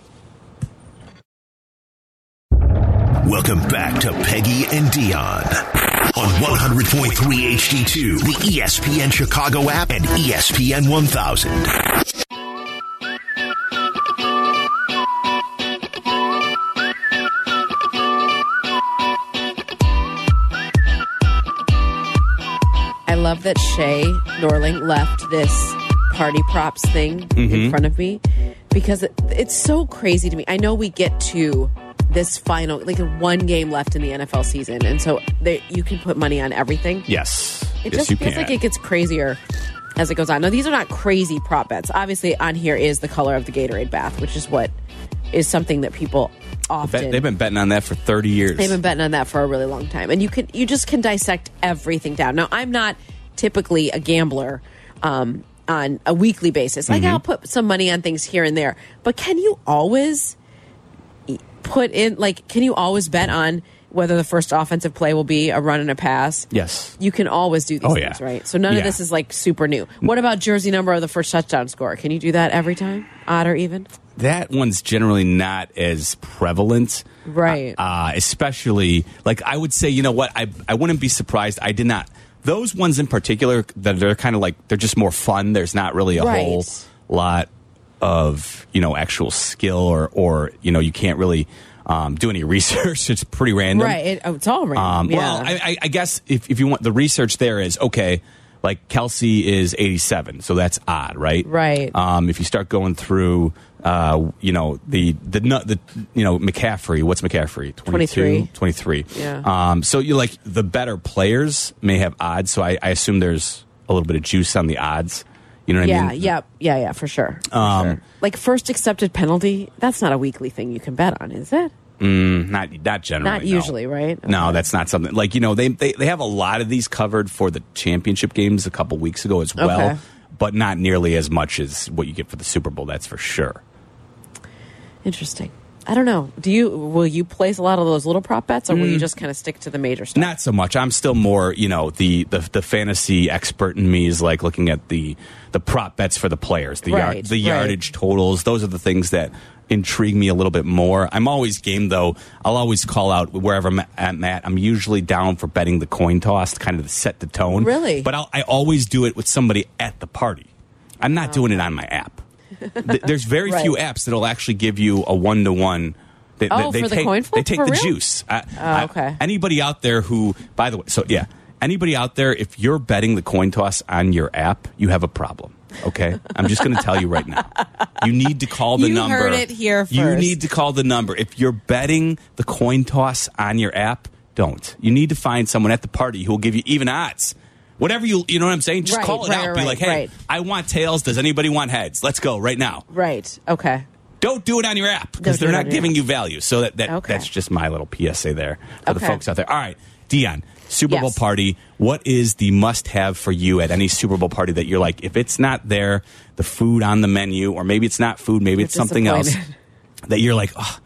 Welcome back to Peggy and Dionne on 100.3 HD2, the ESPN Chicago app, and ESPN 1000. Love that Shay Norling left this party props thing in mm-hmm. front of me because it, it's so crazy to me. I know we get to this final, like one game left in the NFL season, and so there, you can put money on everything. yes. It yes, just feels can. like it gets crazier as it goes on. Now, these are not crazy prop bets. Obviously, on here is the color of the Gatorade bath, which is what is something that people often they've been betting on that for 30 years. They've been betting on that for a really long time, and you can you just can dissect everything down. Now, I'm not typically a gambler, um, on a weekly basis. Like Mm-hmm. I'll put some money on things here and there, but can you always put in like can you always bet on whether the first offensive play will be a run and a pass? Yes. You can always do these Oh, things, yeah. right? So none of this is like super new. What about jersey number of the first touchdown score? Can you do that every time? Odd or even? that one's generally not as prevalent. Right. Uh, especially, like, I would say, you know what? I, I wouldn't be surprised. I did not. Those ones in particular, that they're kind of like, they're just more fun. There's not really a Right. whole lot of, you know, actual skill or, or you know, you can't really um, do any research. It's pretty random. Right. It, oh, it's all random. Um, yeah. Well, I, I, I guess if, if you want the research, there is okay. Like Kelce is eighty-seven, so that's odd, right? Right. Um, if you start going through, uh, you know the the the you know McCaffrey. What's McCaffrey? 23. 23. Yeah. Um, so you like the better players may have odds. So I, I assume there's a little bit of juice on the odds. You know what yeah, I mean? yeah, yeah, yeah, for sure. For Um, sure. Like first accepted penalty, that's not a weekly thing you can bet on, is it? Mm, Not not generally. Not no. usually, right? No, that's not something like you know they, they they have a lot of these covered for the championship games a couple weeks ago as well, Okay. but not nearly as much as what you get for the Super Bowl. That's for sure. Interesting. I don't know. Do you will you place a lot of those little prop bets, or will Mm. you just kind of stick to the major stuff? Not so much. I'm still more, you know, the the, the fantasy expert in me is like looking at the the prop bets for the players, the Right, yard, the right. yardage totals. Those are the things that intrigue me a little bit more. I'm always game though. I'll always call out wherever I'm at. Matt. I'm usually down for betting the coin toss, to kind of set the tone. Really? but I'll, I always do it with somebody at the party. I'm not doing it on my app. Th- There's very Right. few apps that'll actually give you a one to one. They, Oh, they, for the take, coin They take For the real? juice. I- Oh, I- okay. anybody out there who, by the way, so yeah, anybody out there, if you're betting the coin toss on your app, you have a problem. Okay, I'm just going to tell you right now. You need to call the You number. heard it here You need to call the number. If you're betting the coin toss on your app, don't. You need to find someone at the party who will give you even odds. Whatever you, you know what I'm saying? Just Right, call it right, out. right, Be like, hey. I want tails. Does anybody want heads? Let's go right now. Right. Okay. Don't do it on your app because they're not giving app. you value. So that, that Okay. that's just my little PSA there for the folks out there. All right, Dionne, Super Bowl party. What is the must-have for you at any Super Bowl party that you're like, if it's not there, the food on the menu, or maybe it's not food, maybe You're it's something else that you're like, oh,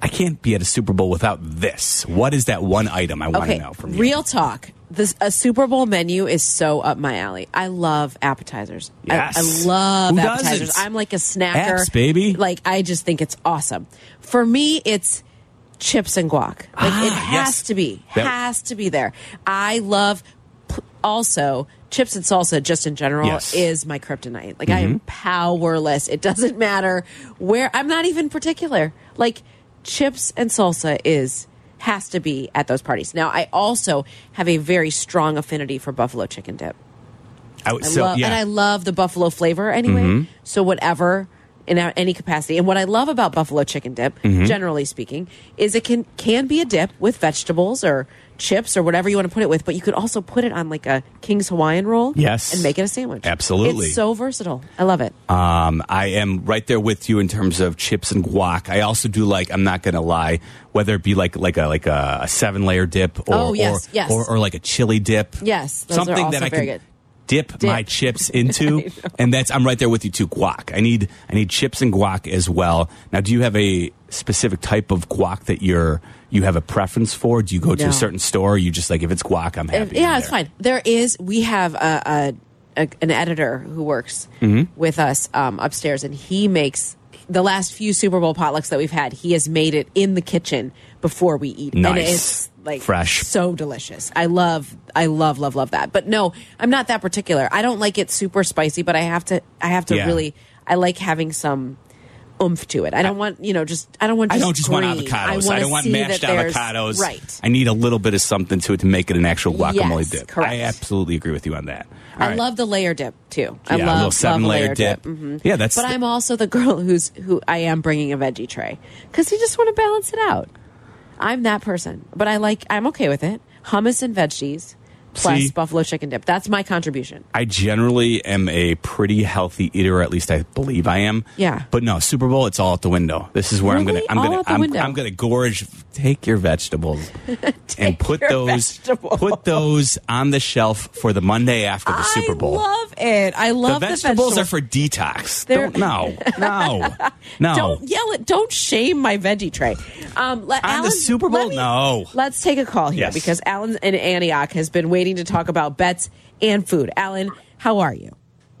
I can't be at a Super Bowl without this. What is that one item I want to Okay. know from you? Real talk. This a Super Bowl menu is so up my alley. I love appetizers. I- Yes. I, love Who appetizers. doesn't? I'm like a snacker, Apps, baby. Like I just think it's awesome. For me, it's chips and guac. Like Ah, it has yes. to be, That- has to be there. I love also chips and salsa. Just in general, Yes. Is my kryptonite. Like I am powerless. It doesn't matter where. I'm not even particular. Like chips and salsa is has to be at those parties. Now, I also have a very strong affinity for buffalo chicken dip. I would- I so, love, yeah. and I love the buffalo flavor anyway. Mm-hmm. So whatever in any capacity, and what I love about buffalo chicken dip, Mm-hmm. generally speaking, is it can can be a dip with vegetables or chips or whatever you want to put it with, but you could also put it on like a King's Hawaiian roll, Yes. and make it a sandwich. Absolutely. it's so versatile. I love it. Um, I am right there with you in terms of chips and guac. I also do like. I'm not going to lie. Whether it be like like a like a, a seven layer dip, or Oh, yes, or, yes. or or like a chili dip. Yes, something that I very can good. Dip, Dip. my chips into, and that's I'm right there with you too. Guac. I need I need chips and guac as well. Now, do you have a specific type of guac that you're you have a preference for? Do you go to No. a certain store? Or you just like if it's guac, I'm If- happy. yeah, in it's fine. There is. We have a, a, a an editor who works Mm-hmm. with us um, upstairs, and he makes the last few Super Bowl potlucks that we've had. He has made it in the kitchen before we eat, and it's like Fresh. so delicious. I love, I love, love, love that. But no, I'm not that particular. I don't like it super spicy, but I have to, I have to Yeah. really, I like having some. Oomph to it. I don't want you know just I don't want. I Just don't just want avocados. I, wanna don't want mashed avocados. Right. I need a little bit of something to it to make it an actual guacamole Yes, dip. correct. I absolutely agree with you on that. All I right. love the layer dip too. I Yeah, a love little seven layer layer dip. Mhm. Yeah, that's But I'm also the girl who's who I am bringing a veggie tray because you just want to balance it out. I'm that person, but I like. I'm okay with it. Hummus and veggies, plus See? buffalo chicken dip. That's my contribution. I generally am a pretty healthy eater, or at least I believe I am. Yeah. But no, Super Bowl, it's all out the window. This is where Really? I'm gonna, I'm All gonna, I'm. I'm gonna gorge. Take your vegetables and put those, vegetables. put those on the shelf for the Monday after the Super Bowl. I love it. I love the the vegetables are for detox. They're- Don't, no, no, no. Don't yell it. Don't shame my veggie tray. Um, let, On the Super Bowl? let me- No. Let's take a call here Yes. because Alan in Antioch has been waiting to talk about bets and food. Alan, how are you?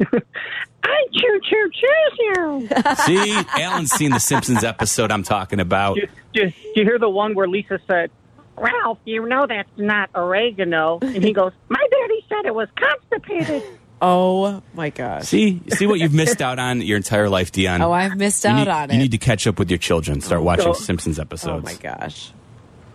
I choo choo choose you. See, Alan's seen the Simpsons episode I'm talking about. Do did you hear the one where Lisa said, Ralph, you know that's not oregano? And he goes, My daddy said it was constipated. Oh my gosh. See, see what you've missed out on your entire life, Dionne. Oh, I've missed you out need, on it. You need to catch up with your children. Start watching So- Simpsons episodes. oh episodes. my gosh.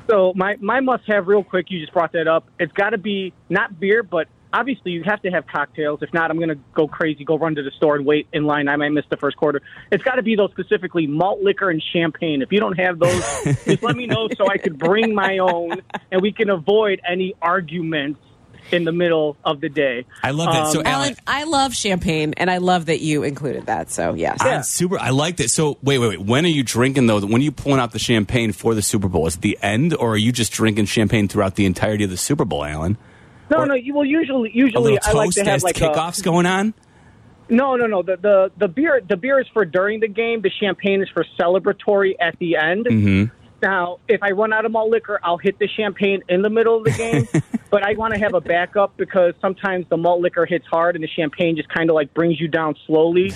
So my, my must have real quick, you just brought that up. It's got to be not beer, but obviously you have to have cocktails. If not, I'm going to go crazy, go run to the store and wait in line. I might miss the first quarter. It's got to be those specifically malt liquor and champagne. If you don't have those, just let me know so I could bring my own and we can avoid any arguments in the middle of the day. I love that. so, Um, Alan, Alan, I love champagne, and I love that you included that. So yes, I'm super. I like that. So, wait, wait, wait. When are you drinking though? When are you pulling out the champagne for the Super Bowl? Is it the end, or are you just drinking champagne throughout the entirety of the Super Bowl, Alan? No, no. You, well, usually, A usually little I like to have as like a, kickoffs going on. No, no, no. The, the the beer the beer is for during the game. The champagne is for celebratory at the end. Mm-hmm. Now, if I run out of malt liquor, I'll hit the champagne in the middle of the game. but I want to have a backup because sometimes the malt liquor hits hard and the champagne just kind of like brings you down slowly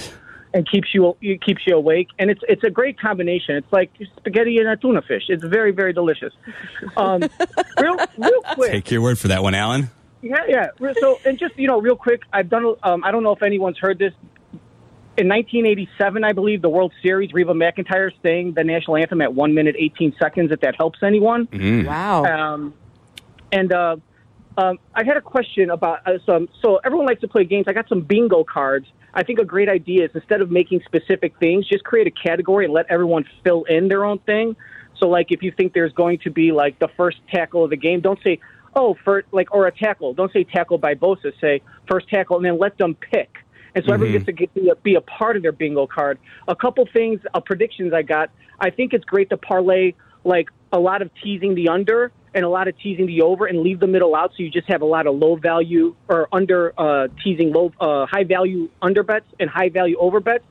and keeps you it keeps you awake. And it's it's a great combination. It's like spaghetti and a tuna fish. It's very very delicious. Um, real real quick. Take your word for that one, Alan. Yeah, yeah. So, and just you know, real quick, I've done. Um, I don't know if anyone's heard this. In 1987, I believe the World Series, Reba McEntire sang the national anthem at one minute 18 seconds. If that helps anyone. Mm. wow. Um, and uh, um, I had a question about uh, some. So everyone likes to play games. I got some bingo cards. I think a great idea is instead of making specific things, just create a category and let everyone fill in their own thing. So, like, if you think there's going to be like the first tackle of the game, don't say, "Oh, for like," or a tackle. Don't say tackle by Bosa. Say first tackle, and then let them pick. And so everyone gets to get, be, a, be a part of their bingo card. A couple things, uh, predictions I got. I think it's great to parlay like a lot of teasing the under and a lot of teasing the over, and leave the middle out. So you just have a lot of low value or under uh, teasing low uh, high value under bets and high value over bets.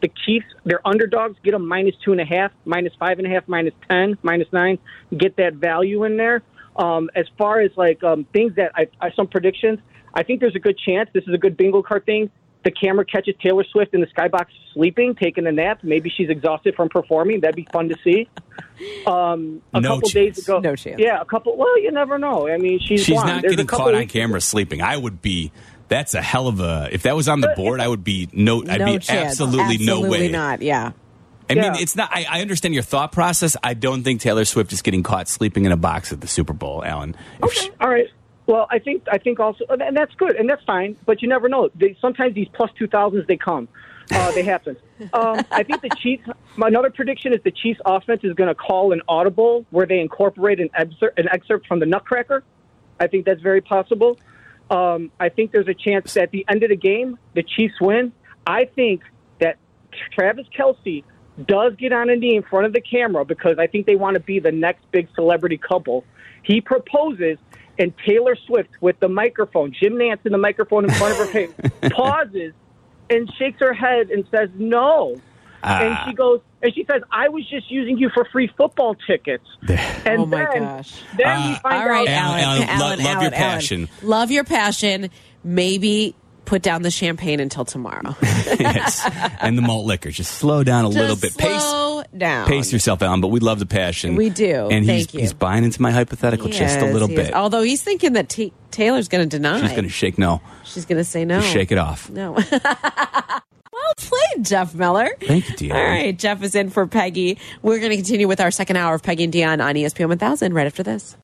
The Chiefs, they're underdogs. Get them minus two and a half, minus five and a half, minus ten, minus nine. Get that value in there. Um, as far as like um, things that I, I some predictions, I think there's a good chance. This is a good bingo card thing. The camera catches Taylor Swift in the skybox sleeping, taking a nap. Maybe she's exhausted from performing. That'd be fun to see. Um, a No couple chance. days ago, No chance. Yeah, a couple. Well, you never know. I mean, she's She's blonde. not There's getting caught on weeks- camera sleeping. I would be. That's a hell of a. If that was on the board, I would be no. I'd no be chance. absolutely, no way. not. Yeah. I mean, Yeah. it's not. I, I understand your thought process. I don't think Taylor Swift is getting caught sleeping in a box at the Super Bowl, Alan. If Okay, she- all right. Well, I think I think also, and that's good, and that's fine. But you never know. They, sometimes these plus two thousands they come, uh, they happen. Um, I think the Chiefs. Another prediction is the Chiefs' offense is going to call an audible where they incorporate an excerpt, an excerpt from the Nutcracker. I think that's very possible. Um, I think there's a chance that at the end of the game, the Chiefs win. I think that Travis Kelce does get on a knee in front of the camera because I think they want to be the next big celebrity couple. He proposes, and Taylor Swift, with the microphone, Jim Nantz in the microphone in front of her face, pauses and shakes her head and says no. and Ah. she goes, and she says, "I was just using you for free football tickets." And oh my then, gosh. Then Ah. we find All right, out. Alan, Alan. Alan, lo- Alan, love your Alan, Alan. passion. Love your passion. Maybe put down the champagne until tomorrow. yes, and the malt liquor. Just slow down a little bit. Just Pace, slow down. pace yourself, Alan. But we love the passion. We do. And he's Thank you. he's buying into my hypothetical just a little he is. bit. Although he's thinking that T- Taylor's going to deny. She's going to shake no. She's going to say no. Just shake it off. No. well played, Jeff Meller. Thank you, Dionne. All right, Jeff is in for Peggy. We're going to continue with our second hour of Peggy and Dion on ESPN 1000 right after this.